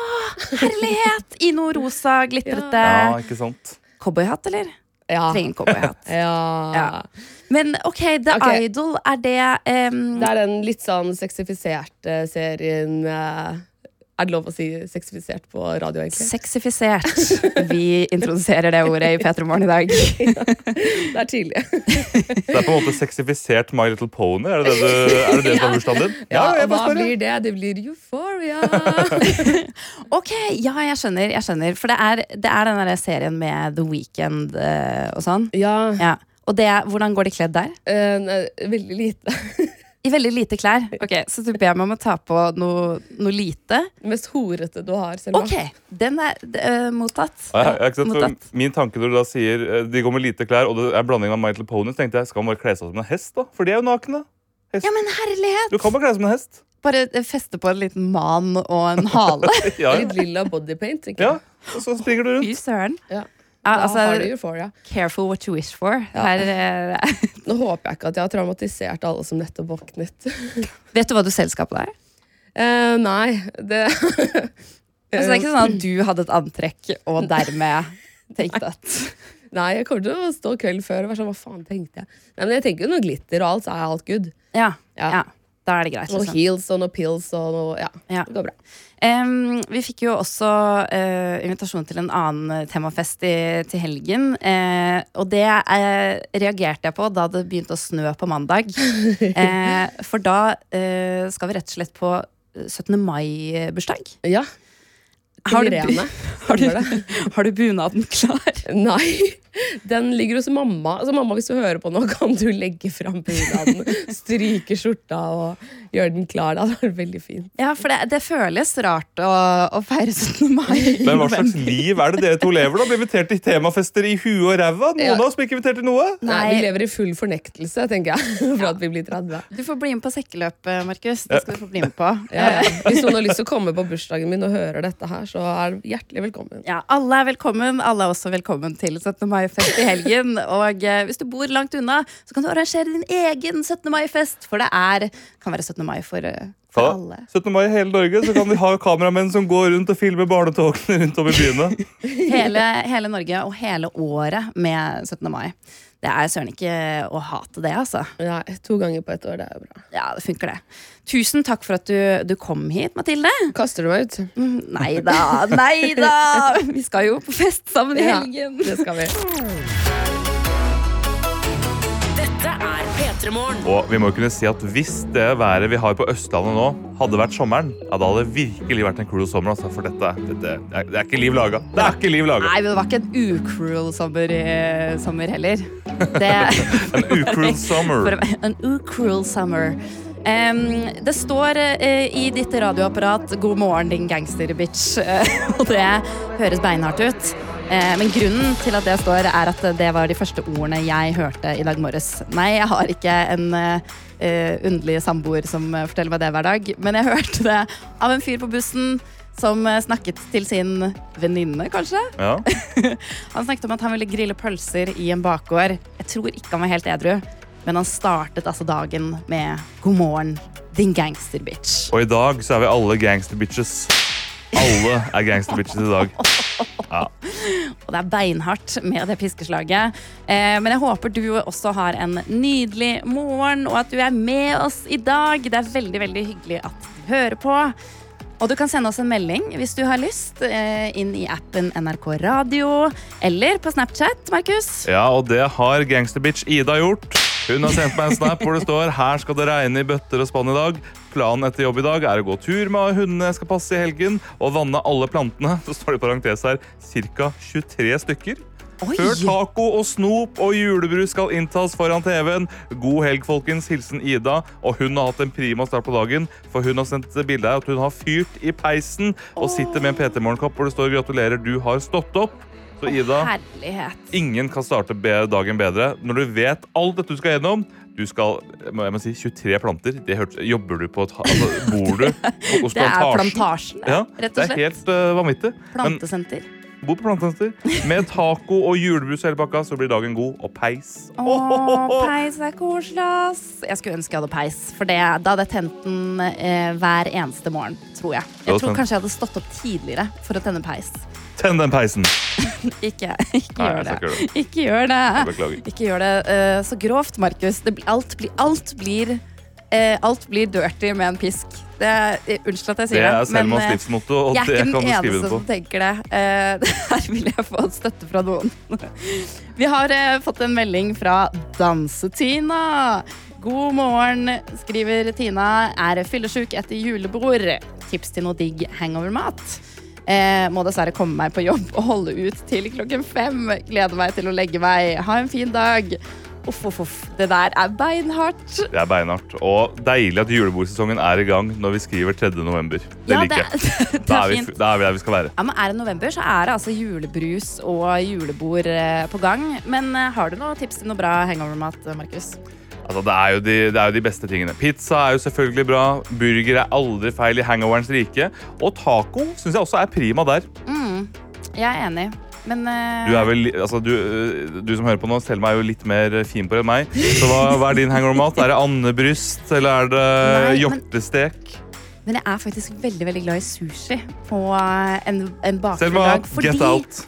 Herlighet! I noe rosa, glitrete Ja, ikke sant? cowboyhatt, eller? Ja. Trenger cowboyhatt. Ja. Ja. Men ok, The okay. Idol, er det um... Det er den litt sånn sexifiserte serien eh, Er det lov å si sexifisert på radio, egentlig? Sexifisert. Vi introduserer det ordet i P3 Morgen i dag. Det er tidlig. Det er på en måte sexifisert My Little Pony. Er det det, du, er det, det som er bursdagen din? Ja, ja og hva spørre. blir det? Det blir euphoria. Ok, ja, jeg skjønner. jeg skjønner For det er, det er den der serien med The Weeknd uh, og sånn. ja, Ja. Og det, hvordan går de kledd der? Uh, nei, veldig lite. I veldig lite klær. Ok, Så du ber meg om å ta på noe, noe lite? Det mest horete du har, Selma. Ok, den er uh, mottatt. Ja, jeg, jeg, mottatt. min tanke når du da sier eh, de går med lite klær, og det er blanding av My Little Pony, tenkte jeg skal man bare kle seg som en hest, da? For de er jo nakne. Ja, men herlighet! Du kan bare kle deg som en hest. Bare feste på en liten man og en hale. Ja, Litt lilla bodypaint. tenker ja. Og så springer du Fy rundt. søren. Ja. Ja, Da har du altså, euphoria. careful what you wish for. Ja. Her, eh, Nå håper jeg ikke at jeg har traumatisert alle som nettopp våknet. vet du hva du selv er? deg? Eh, nei, det Altså, det er ikke sånn at du hadde et antrekk og dermed tenkte at Nei, jeg kommer til å stå kvelden før og være sånn, hva faen tenkte jeg? Nei, men jeg tenker jo noe glitter og alt, så er alt good. Ja, Ja. ja. Da er det greit. Noe Liksom. heels og noe pills og noe Ja, Ja. det går bra. Um, vi fikk jo også uh, invitasjon til en annen temafest i, til helgen. Uh, og det uh, reagerte jeg på da det begynte å snø på mandag. Eh, for da eh, skal vi rett og slett på 17. mai-bursdag. Ja. Har du- Irene. Har du, har du bunaden klar? Nei, den ligger hos mamma. Altså, mamma, hvis du hører på nå, kan du legge fram bunaden, stryke skjorta og gjøre den klar. Det hadde vært veldig fint. Ja, for det, det føles rart å, å feire 17. mai. Men hva slags liv er det dere to lever? da? Blir invitert til temafester i huet og ræva? Noen Ja. av oss blir ikke invitert til noe. Nei, Nei. Vi lever i full fornektelse, tenker jeg, for at vi blir 30. Du får bli med på sekkeløpet, Markus. Det skal du få bli med på. Ja, ja. Hvis noen har lyst til å komme på bursdagen min og høre dette her, så er du hjertelig velkommen. Ja, Alle er velkommen. Alle er også velkommen til 17. mai-fest i helgen. Og eh, hvis du bor langt unna, så kan du arrangere din egen 17. mai-fest. For det er, kan være 17. mai for, eh, for Ja. alle. 17. mai i hele Norge så kan vi ha kameramenn som går rundt og filmer barnetogene rundt om i byene. Hele, hele Norge og hele året med 17. mai. Det er søren ikke å hate det, altså. Ja, to ganger på et år, det er jo bra. Ja, det funker, det. Tusen takk for at du, du kom hit, Mathilde. Kaster du meg ut? Mm, Nei da, nei da! Vi skal jo på fest sammen i helgen. Ja. Det skal vi. Dette er P3 Og vi må kunne si at hvis det været vi har på Østlandet nå, hadde vært sommeren, ja, da hadde det virkelig vært en cruel sommer. Altså, for dette, dette det, er, det er ikke liv laga. Det er ikke liv laga. Nei, men det var ikke en ucruel sommer, eh, sommer heller. Det, En ucruel summer. en ucruel summer. Det står eh, i ditt radioapparat 'God morgen, din gangster-bitch', og det høres beinhardt ut. Eh, men grunnen til at det står, er at det var de første ordene jeg hørte i dag morges. Nei, jeg har ikke en eh, underlig samboer som forteller meg det hver dag, men jeg hørte det av en fyr på bussen som snakket til sin venninne, kanskje. Ja. Han snakket om at han ville grille pølser i en bakgård. Jeg tror ikke han var helt edru, men han startet altså dagen med 'God morgen, din gangster-bitch'. Og i dag så er vi alle gangster-bitches. Alle er gangster-bitches i dag. Og det er beinhardt med det piskeslaget. Eh, men jeg håper du også har en nydelig morgen, og at du er med oss i dag. Det er veldig, veldig hyggelig at du hører på. Og du kan sende oss en melding hvis du har lyst, eh, inn i appen NRK Radio eller på Snapchat, Markus. Ja, og det har gangster-bitch Ida gjort. Hun har sendt meg en snap hvor det står her skal det regne i bøtter og spann i dag. Planen etter jobb i dag er å gå tur med hundene jeg skal passe i helgen, og vanne alle plantene. Så står det i parentes her ca. 23 stykker. Oi! Før taco og snop og julebrus skal inntas foran TV-en. God helg, folkens. Hilsen Ida. Og hun har hatt en prima start på dagen, for hun har sendt bilde av at hun har fyrt i peisen og sitter med en PT Morgenkopp hvor det står 'Gratulerer, du har stått opp'. Så Ida, Herlighet. ingen kan starte dagen bedre når du vet alt dette du skal gjennom. Du skal jeg må, si, 23 planter. Det hørtes, jobber du på et, altså, Bor du hos plantasjen? Det er plantasjen? Ja, rett det er helt uh, vanvittig. Men bor på plantesenter. Med taco og julebrus og hele pakka, så blir dagen god. Og peis. Å, peis er koselig, ass. Jeg skulle ønske jeg hadde peis, for det, da hadde jeg tent den eh, hver eneste morgen. Tror jeg. Jeg tror kanskje jeg hadde stått opp tidligere for å tenne peis. Tenn den peisen! Ikke, ikke Nei, gjør det. ikke det. Gjør det. Ikke gjør det Uh, så grovt, Markus. Det Alt blir, alt blir, uh, alt blir dirty med en pisk. Det er, eh, unnskyld at jeg sier det. er men uh, livsmotto, jeg er ikke den eneste som tenker det. Eh, her vil jeg få støtte fra noen. Vi har fått en melding fra Danse-Tina. God morgen, skriver Tina. Er fyllesyk etter julebord. Tips til noe digg hangover-mat. Eh, må dessverre komme meg på jobb og holde ut til klokken fem. Gleder meg til å legge meg. Ha en fin dag. Uff, uff, uff. Det der er beinhardt. Det er beinhardt. Og deilig at julebordsesongen er i gang når vi skriver 3. november. Det Ja, liker jeg. det, det er er, vi, da er vi der vi skal være. Ja, men Er det november, så er det altså julebrus og julebord eh, på gang. Men eh, har du noen tips til noe bra hangover-mat, Markus? Altså, det, er jo de, det er jo de beste tingene. Pizza er jo selvfølgelig bra. Burger er aldri feil i hangoverens rike. Og taco syns jeg også er prima der. Jeg er enig, men uh... Du, er vel, altså, du, øh, du som hører på nå, Selma er jo litt mer fin på det enn meg. Så hva, hva er din hangover-mat? Er det andebryst, eller er det Nei, hjortestek? Men jeg er faktisk veldig veldig glad i sushi på eh, en, en bakfredag. Fordi,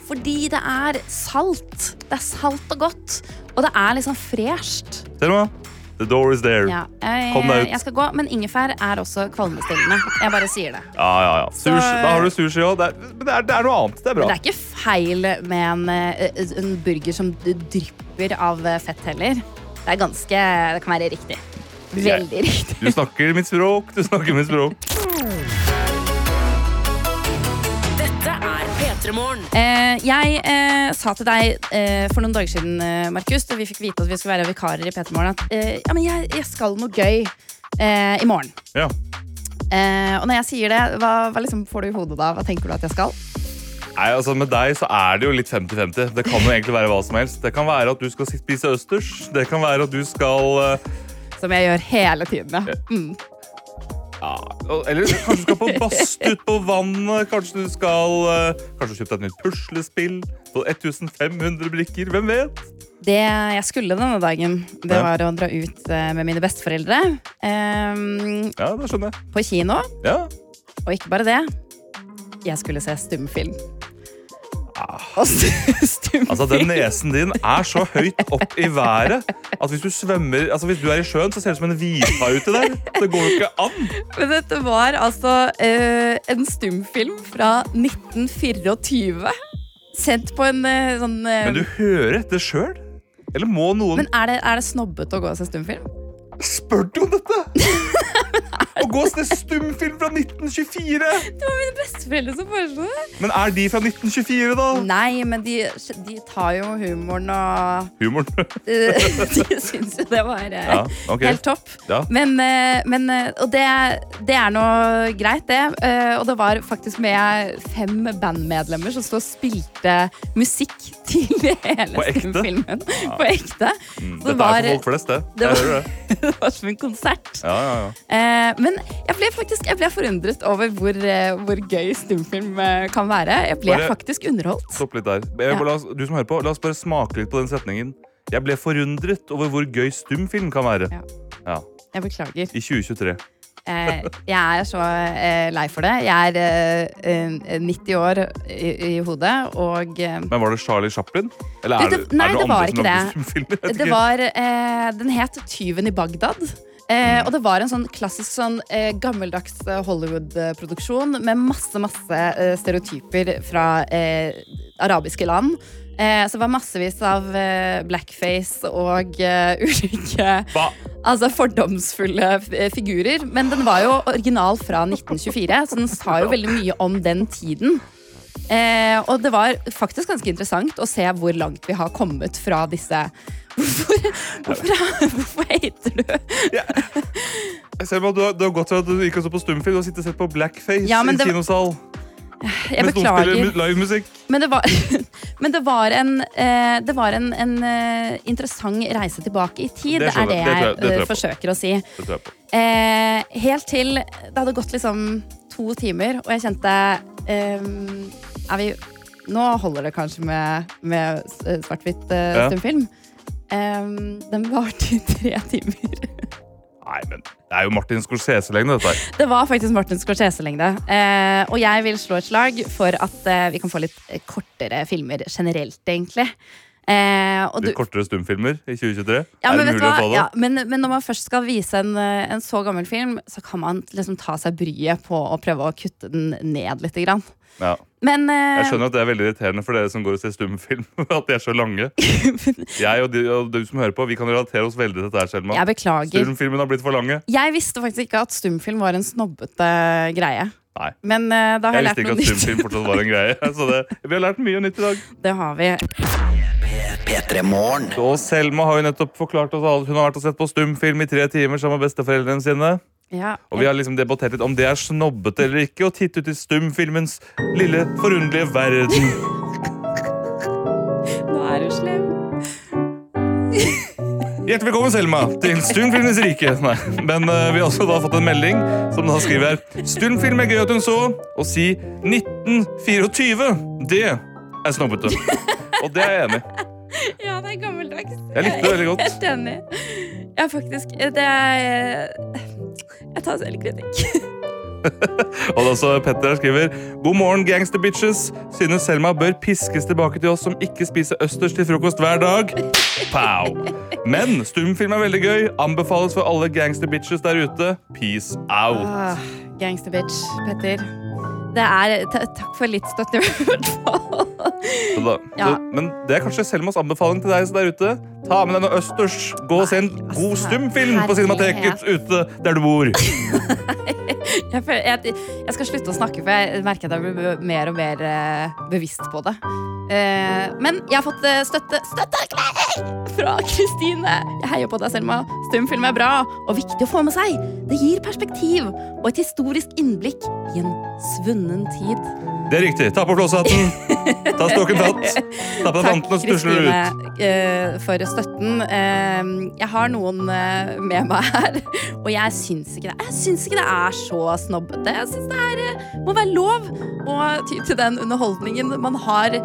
fordi det er salt. Det er salt og godt. Og det er liksom fresht. Selma, the door is there. Ja, jeg, Kom deg ut. jeg skal gå, men ingefær er også kvalmestillende. Jeg bare sier det. Ja, ja, ja. Sushi, Så- da har du sushi òg. Men det er, det er noe annet. Det er bra. det er ikke feil med en, eh, en burger som drypper av eh, fett heller. Det er ganske Det kan være riktig. Veldig riktig. Du snakker mitt språk. Du snakker mitt språk. Eh, jeg eh, sa til deg eh, for noen dager siden, eh, Markus, da vi fikk vite at vi skulle være vikarer i P3 Morgen, at eh, ja, jeg, jeg skal noe gøy eh, i morgen. Ja. Eh, og når jeg sier det, hva, hva liksom får du i hodet da? Hva tenker du at jeg skal? Nei, altså Med deg så er det jo litt 50-50. Det kan jo egentlig være hva som helst. Det kan være at du skal spise østers. Det kan være at du skal eh, Som jeg gjør hele tiden, ja. Mm. Ja, Eller kanskje du skal på badstue ut på vannet. Kanskje du skal eh, Kanskje kjøpe deg et nytt puslespill på 1500 brikker. Hvem vet? Det jeg skulle denne dagen, det Ja. var å dra ut eh, med mine besteforeldre. Um, Ja, det skjønner jeg. på kino. Ja. Og ikke bare det. Jeg skulle se stumfilm. St- Altså, Den nesen din er så høyt opp i været at hvis du svømmer Altså, hvis du er i sjøen, så ser det ut som en hvithai uti der. Det går jo ikke an. Men dette var altså eh, en stumfilm fra 1924. Sendt på en eh, sånn eh, Men du hører etter sjøl? Eller må noen men er, det, er det snobbete å gå og se stumfilm? Spør du om dette?! Å gå og se stumfilm fra 1924! Det var mine besteforeldre som foreslo det. Men er de fra 1924, da? Nei, men de, de tar jo humoren og Humoren. de De syns jo det var eh, Ja, okay. helt topp. Ja. Men, eh, men eh, Og det, det er nå greit, det. Og det var faktisk med fem bandmedlemmer som sto og spilte musikk til hele stumfilmen. På ekte. Mm, Dette var- er for folk flest, det. det var- det. Det var som en konsert. Ja, ja, ja. Eh, men jeg ble faktisk jeg ble forundret over hvor, eh, hvor gøy stumfilm eh, kan være. Jeg ble Bare- faktisk underholdt. Stopp litt der. Jeg, Ja. la oss, du som hører på, la oss bare smake litt på den setningen. Jeg ble forundret over hvor gøy stumfilm kan være. Ja. Ja, Jeg beklager. I 2023. Eh, jeg er så eh, lei for det. Jeg er eh, eh, 90 år i, i hodet, og eh, Men var det Charlie Chaplin? Eller er det- nei, er det det var ikke det. stumfilmer? Det var eh, Den het Tyven i Bagdad. Eh, og det var en sånn klassisk sånn, eh, gammeldags eh, Hollywood-produksjon med masse masse eh, stereotyper fra eh, arabiske land. Eh, så det var massevis av blackface og ulike Hva? Altså fordomsfulle figurer. Men den var jo original fra 1924, så den sa jo veldig mye om den tiden. Eh, og det var faktisk ganske interessant å se hvor langt vi har kommet fra disse Hvorfor, hvorfor, hvorfor hater du? Selma, du har, du har gått fra at du ikke så på stumfilm, du har sittet og sett på blackface Ja, i det- kinosal. Jeg mens noen spiller beklager. livemusikk. Men det var, men det var en, eh, det var en, en eh, interessant reise tilbake i tid. Det Det, er det jeg. Det jeg, jeg- det jeg eh, forsøker å si. Eh, helt til det hadde gått liksom to timer, og jeg kjente eh, er vi, Nå holder det kanskje med, med svart-hvitt stumfilm Ja. Eh, den varte i tre timer. Nei, men det er jo Martin Scorsese-lengde, dette her. Det var faktisk Martin Scorsese-lengde. Eh, og jeg vil slå et slag for at eh, vi kan få litt eh, kortere filmer generelt, egentlig. Eh, du, kortere stumfilmer i 2023. ja, er det mulig hva? å få det? Ja, men, men når man først skal vise en, eh, en så gammel film, så kan man liksom ta seg bryet på å prøve å kutte den ned litt. Grann. Ja. Men eh, Jeg skjønner at det er veldig irriterende for dere som går og ser stumfilm. At de er så lange. Jeg og, du, og du som hører på, vi kan relatere oss veldig til dette her, Selma. jeg beklager. Stumfilmen har blitt for lange. Jeg visste faktisk ikke at stumfilm var en snobbete greie. Nei. Men eh, da har Jeg jeg, visste ikke at stumfilm fortsatt var en greie. Så det, vi har lært mye nytt i dag. Det har vi. P3 Morgen. Og Selma har jo nettopp forklart oss at hun har vært og sett på stumfilm i tre timer sammen med besteforeldrene sine. Ja. Og vi har liksom debattert litt om det er snobbete eller ikke, å titte ut i stumfilmens lille, forunderlige verden. Nå er du slem. Hjertelig velkommen, Selma, til Stumfilmenes rike. Nei, men uh, vi har også da fått en melding som da skriver her. Stumfilm er gøy at hun så, og si 1924. Det er snobbete. Og det er jeg enig i. Ja, det er gammeldags. Jeg likte det veldig godt. Helt enig. Ja, faktisk. Det er Jeg tar selvkritikk. Og da så Petter skriver God morgen, gangster bitches. Synes Selma bør piskes tilbake til oss som ikke spiser østers til frokost hver dag. Pow! Men stumfilm er veldig gøy. Anbefales for alle gangster bitches der ute. Peace out. Ah, gangster bitch, Petter. Det er Takk for litt støtte, i hvert fall. Ja. men det er kanskje Selmas anbefaling til deg der ute. Ta med deg noe østers. Gå og se en altså, god stumfilm på Cinemateket ute der du bor. Jeg, føler- jeg, jeg skal slutte å snakke, for jeg merker at jeg blir mer og mer eh, bevisst på det. Eh, men jeg har fått eh, støtte støtteerklæring fra Kristine. Jeg heier på deg, Selma. Stumfilm er bra og viktig å få med seg. Det gir perspektiv og et historisk innblikk i en svunnen tid. Det er riktig. Ta på flosshatten. Ta stokken fatt. Ta på Takk, og stusle ut. Kristine, eh, for støtten. Eh, jeg har noen eh, med meg her, og jeg syns ikke det, jeg syns ikke det er så snobbete. Jeg syns det er, må være lov å ty til den underholdningen man har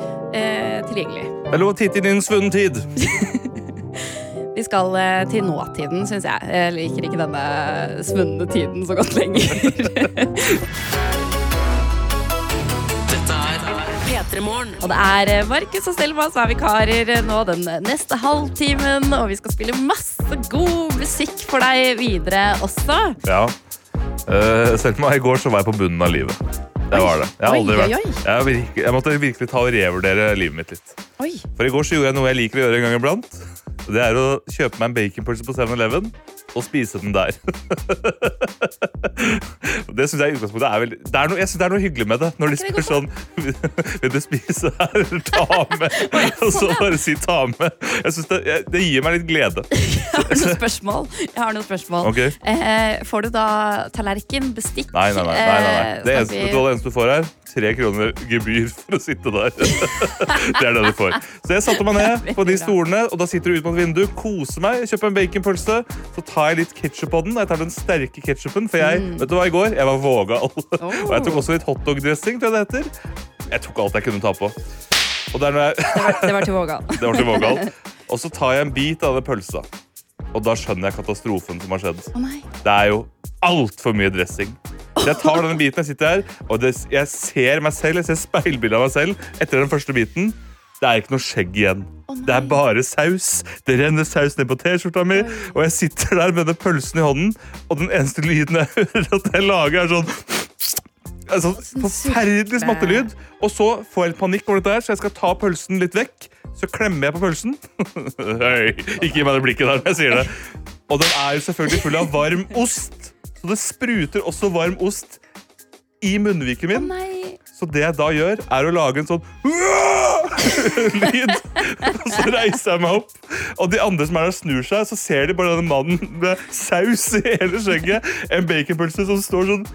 tilgjengelig. Det er lov å titte inn i en svunnen tid. Vi skal til nåtiden, syns jeg. Jeg liker ikke denne svunne tiden så godt lenger. Og det er eh, Markus og Selma som er vikarer eh, nå den neste halvtimen. Og vi skal spille masse god musikk for deg videre også. Ja. Uh, Selma, i går så var jeg på bunnen av livet. Det var det. Jeg, Oi, oi, oi. Jeg, virke- jeg måtte virkelig ta og revurdere livet mitt litt. For i går så gjorde jeg noe jeg liker å gjøre en gang iblant. Det er å kjøpe meg en baconpølse på 7-Eleven og spise den der. det synes jeg i utgangspunktet er veldig det er noe, Jeg synes det er noe hyggelig med det. Når de spør sånn Vil du spise her, eller ta med? Og så bare si ta med. Jeg synes det, jeg, det gir meg litt glede. Jeg har noen spørsmål. Jeg har noen spørsmål. Okay. Eh, får du da tallerken, bestikk? Nei, nei, nei. nei, nei. Eh, Det, eneste, vi- det eneste du får her? Tre kroner gebyr for å sitte der. det er det du får. Så jeg satte meg ned på de stolene, og da sitter du ut mot vinduet, koser meg, kjøper en baconpølse, så tar jeg litt ketsjup på den. Jeg tar den sterke ketsjupen, for jeg, vet du hva, i går, jeg var vågal. og jeg tok også litt hotdog-dressing, tror jeg det heter. Jeg tok alt jeg kunne ta på. Og det jeg Det var, til Vågal. det var til vågal. Og så tar jeg en bit av den pølsa, og da skjønner jeg katastrofen som har skjedd. Oh. Det er jo altfor mye dressing. Så jeg tar denne biten jeg sitter her, og det, jeg ser meg selv, jeg ser speilbildet av meg selv etter den første biten. Det er ikke noe skjegg igjen. Oh, det er bare saus. Det renner saus ned på T-skjorta mi, og jeg sitter der med den pølsen i hånden, og den eneste lyden jeg hører at jeg lager, er sånn en sånn forferdelig smattelyd. Og så får jeg litt panikk over dette her, så jeg skal ta pølsen litt vekk. Så klemmer jeg på pølsen. Hei, ikke gi meg det blikket der når jeg sier det. Og den er jo selvfølgelig full av varm ost. Så det spruter også varm ost i munnviken min. Så det jeg da gjør, er å lage en sånn lyd. Og så reiser jeg meg opp, og de andre som er der, snur seg. Så ser de bare denne mannen med saus i hele skjegget. En baconpølse som står sånn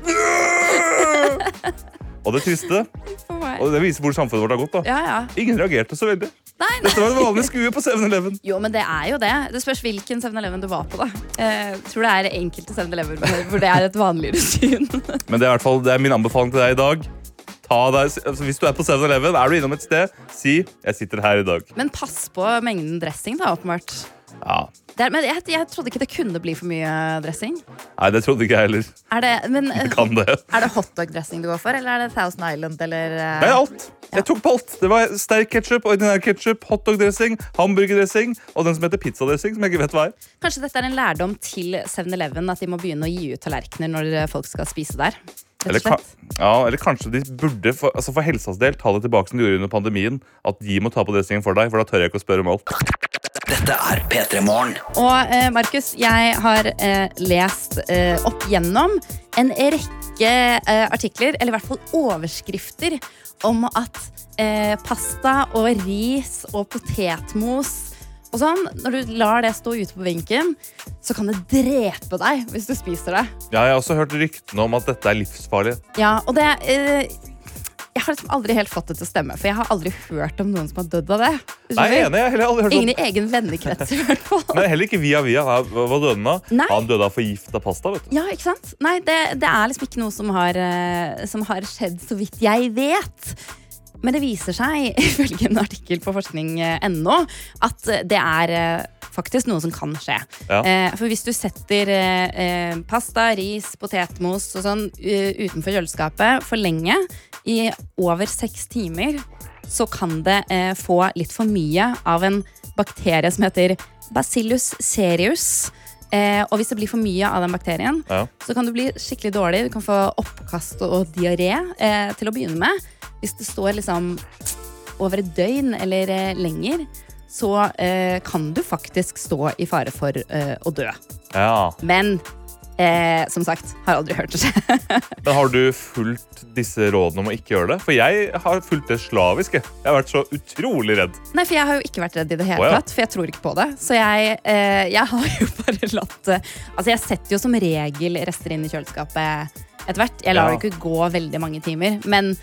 Og det triste, og det viser hvor samfunnet vårt har gått. da Ja, ja. Ingen reagerte så veldig. Nei, nei. Dette var en vanlig skue på 7-Eleven. Jo, men det er jo det. Det spørs hvilken 7-Eleven du var på. da Jeg Tror det er enkelte 7-Eleven hvor det er et vanligere syn. Men det er, i hvert fall, det er min anbefaling til deg i dag. Deg, altså hvis du er på 7-Eleven, er du innom et sted, si 'jeg sitter her i dag'. Men pass på mengden dressing, da, åpenbart. Ja. Er, men jeg, jeg trodde ikke det kunne bli for mye dressing. Nei, det trodde ikke jeg heller. Er det, men, Kan det? er det hotdog-dressing du går for, eller er det Thousand Island, eller Det er alt. Jeg tok på alt. Det var sterk ketsjup, ordinær ketsjup, hotdog-dressing, hamburgerdressing og den som heter pizzadressing, som jeg ikke vet hva er. Kanskje dette er en lærdom til 7-Eleven, at de må begynne å gi ut tallerkener når folk skal spise der. Eller, ka- ja, eller kanskje de burde, for, altså for helsas del, ta det tilbake som de gjorde under pandemien. At de må ta på dressingen for deg, for da tør jeg ikke å spørre om alt. Dette er P3 Morgen. Og eh, Markus, jeg har eh, lest eh, opp gjennom en rekke eh, artikler, eller i hvert fall overskrifter, om at eh, pasta og ris og potetmos og sånn, når du lar det stå ute på benken, så kan det drepe deg hvis du spiser det. Ja, jeg har også hørt ryktene om at dette er livsfarlig. Ja, og det eh, Jeg har liksom aldri helt fått det til å stemme, for jeg har aldri hørt om noen som har dødd av det. Nei, enig, jeg har aldri hørt Ingen i egen vennekrets, i hvert fall. Men heller ikke via via. Hva døde han av? Han døde av forgifta pasta. vet du. Ja, ikke sant? Nei, det, det er liksom ikke noe som har, eh, som har skjedd, så vidt jeg vet. Men det viser seg, ifølge en artikkel på forskning.no, at det er eh, faktisk noe som kan skje. Ja. Eh, for hvis du setter eh, pasta, ris, potetmos og sånn utenfor kjøleskapet for lenge, i over seks timer, så kan det få litt for mye av en bakterie som heter Bacillus serius. Eh, og hvis det blir for mye av den bakterien, Ja. så kan du bli skikkelig dårlig. Du kan få oppkast og diaré eh, til å begynne med. Hvis det står liksom over et døgn eller eh, lenger, så eh, kan du faktisk stå i fare for eh, å dø. Ja. Men eh, som sagt, har aldri hørt det skje. Men har du fulgt disse rådene om å ikke gjøre det? For jeg har fulgt det slavisk. jeg. Har vært så utrolig redd. Nei, for jeg har jo ikke vært redd i det hele oh, ja. tatt, for jeg tror ikke på det. Så jeg, eh, jeg har jo bare latt eh, Altså, jeg setter jo som regel rester inn i kjøleskapet etter hvert. Jeg lar Ja. det ikke gå veldig mange timer. Men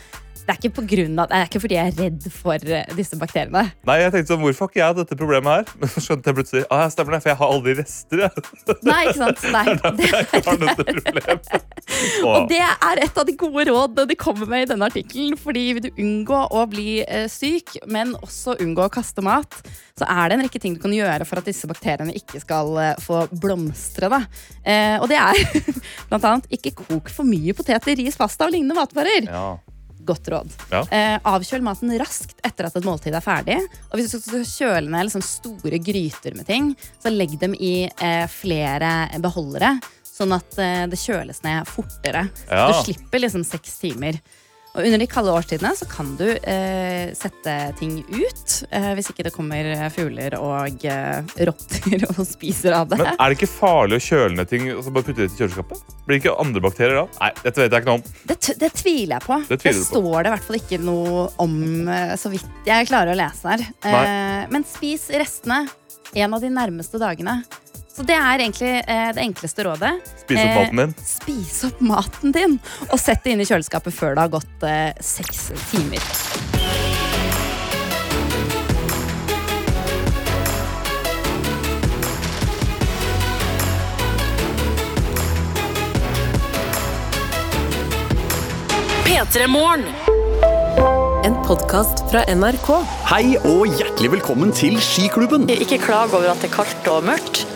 det er på grunn av, det er ikke fordi jeg er redd for eh, disse bakteriene. Nei, jeg tenkte sånn, Hvorfor har ikke jeg dette problemet her? Men så skjønte jeg plutselig ah, stemmer det, for jeg har aldri rester. jeg. Nei, ikke sant? Nei, det, Jeg har dette problemet. Åh. og det er et av de gode rådene de kommer med i denne artikkelen. Fordi vil du unngå å bli eh, syk, men også unngå å kaste mat, så er det en rekke ting du kan gjøre for at disse bakteriene ikke skal eh, få blomstre. Da. Og det er blant annet ikke kok for mye poteter, ris, pasta og lignende matvarer. Ja. Godt råd. Ja. Eh, avkjøl maten raskt etter at et måltid er ferdig. Og hvis du skal kjøle ned liksom store gryter med ting, så legg dem i eh, flere beholdere. Sånn at eh, det kjøles ned fortere. Ja. Du slipper liksom seks timer. Og under de kalde årstidene så kan du eh, sette ting ut. Eh, hvis ikke det kommer fugler og eh, rotter og spiser av det. Men er det ikke farlig å kjøle ned ting og så bare putte det i kjøleskapet? Blir det ikke andre bakterier da? Nei, dette vet jeg ikke noe om. Det, det tviler jeg på. Det Det, står det i hvert fall ikke noe om, eh, så vidt jeg klarer å lese her. Eh, men spis restene en av de nærmeste dagene. Så det er egentlig eh, det enkleste rådet. Spis opp Eh, maten din. Spis opp maten din, og sett det inn i kjøleskapet før det har gått eh, seks timer. P3 Morgen. En podkast fra NRK. Hei og hjertelig velkommen til Skiklubben. Ikke klag over at det er kaldt og mørkt,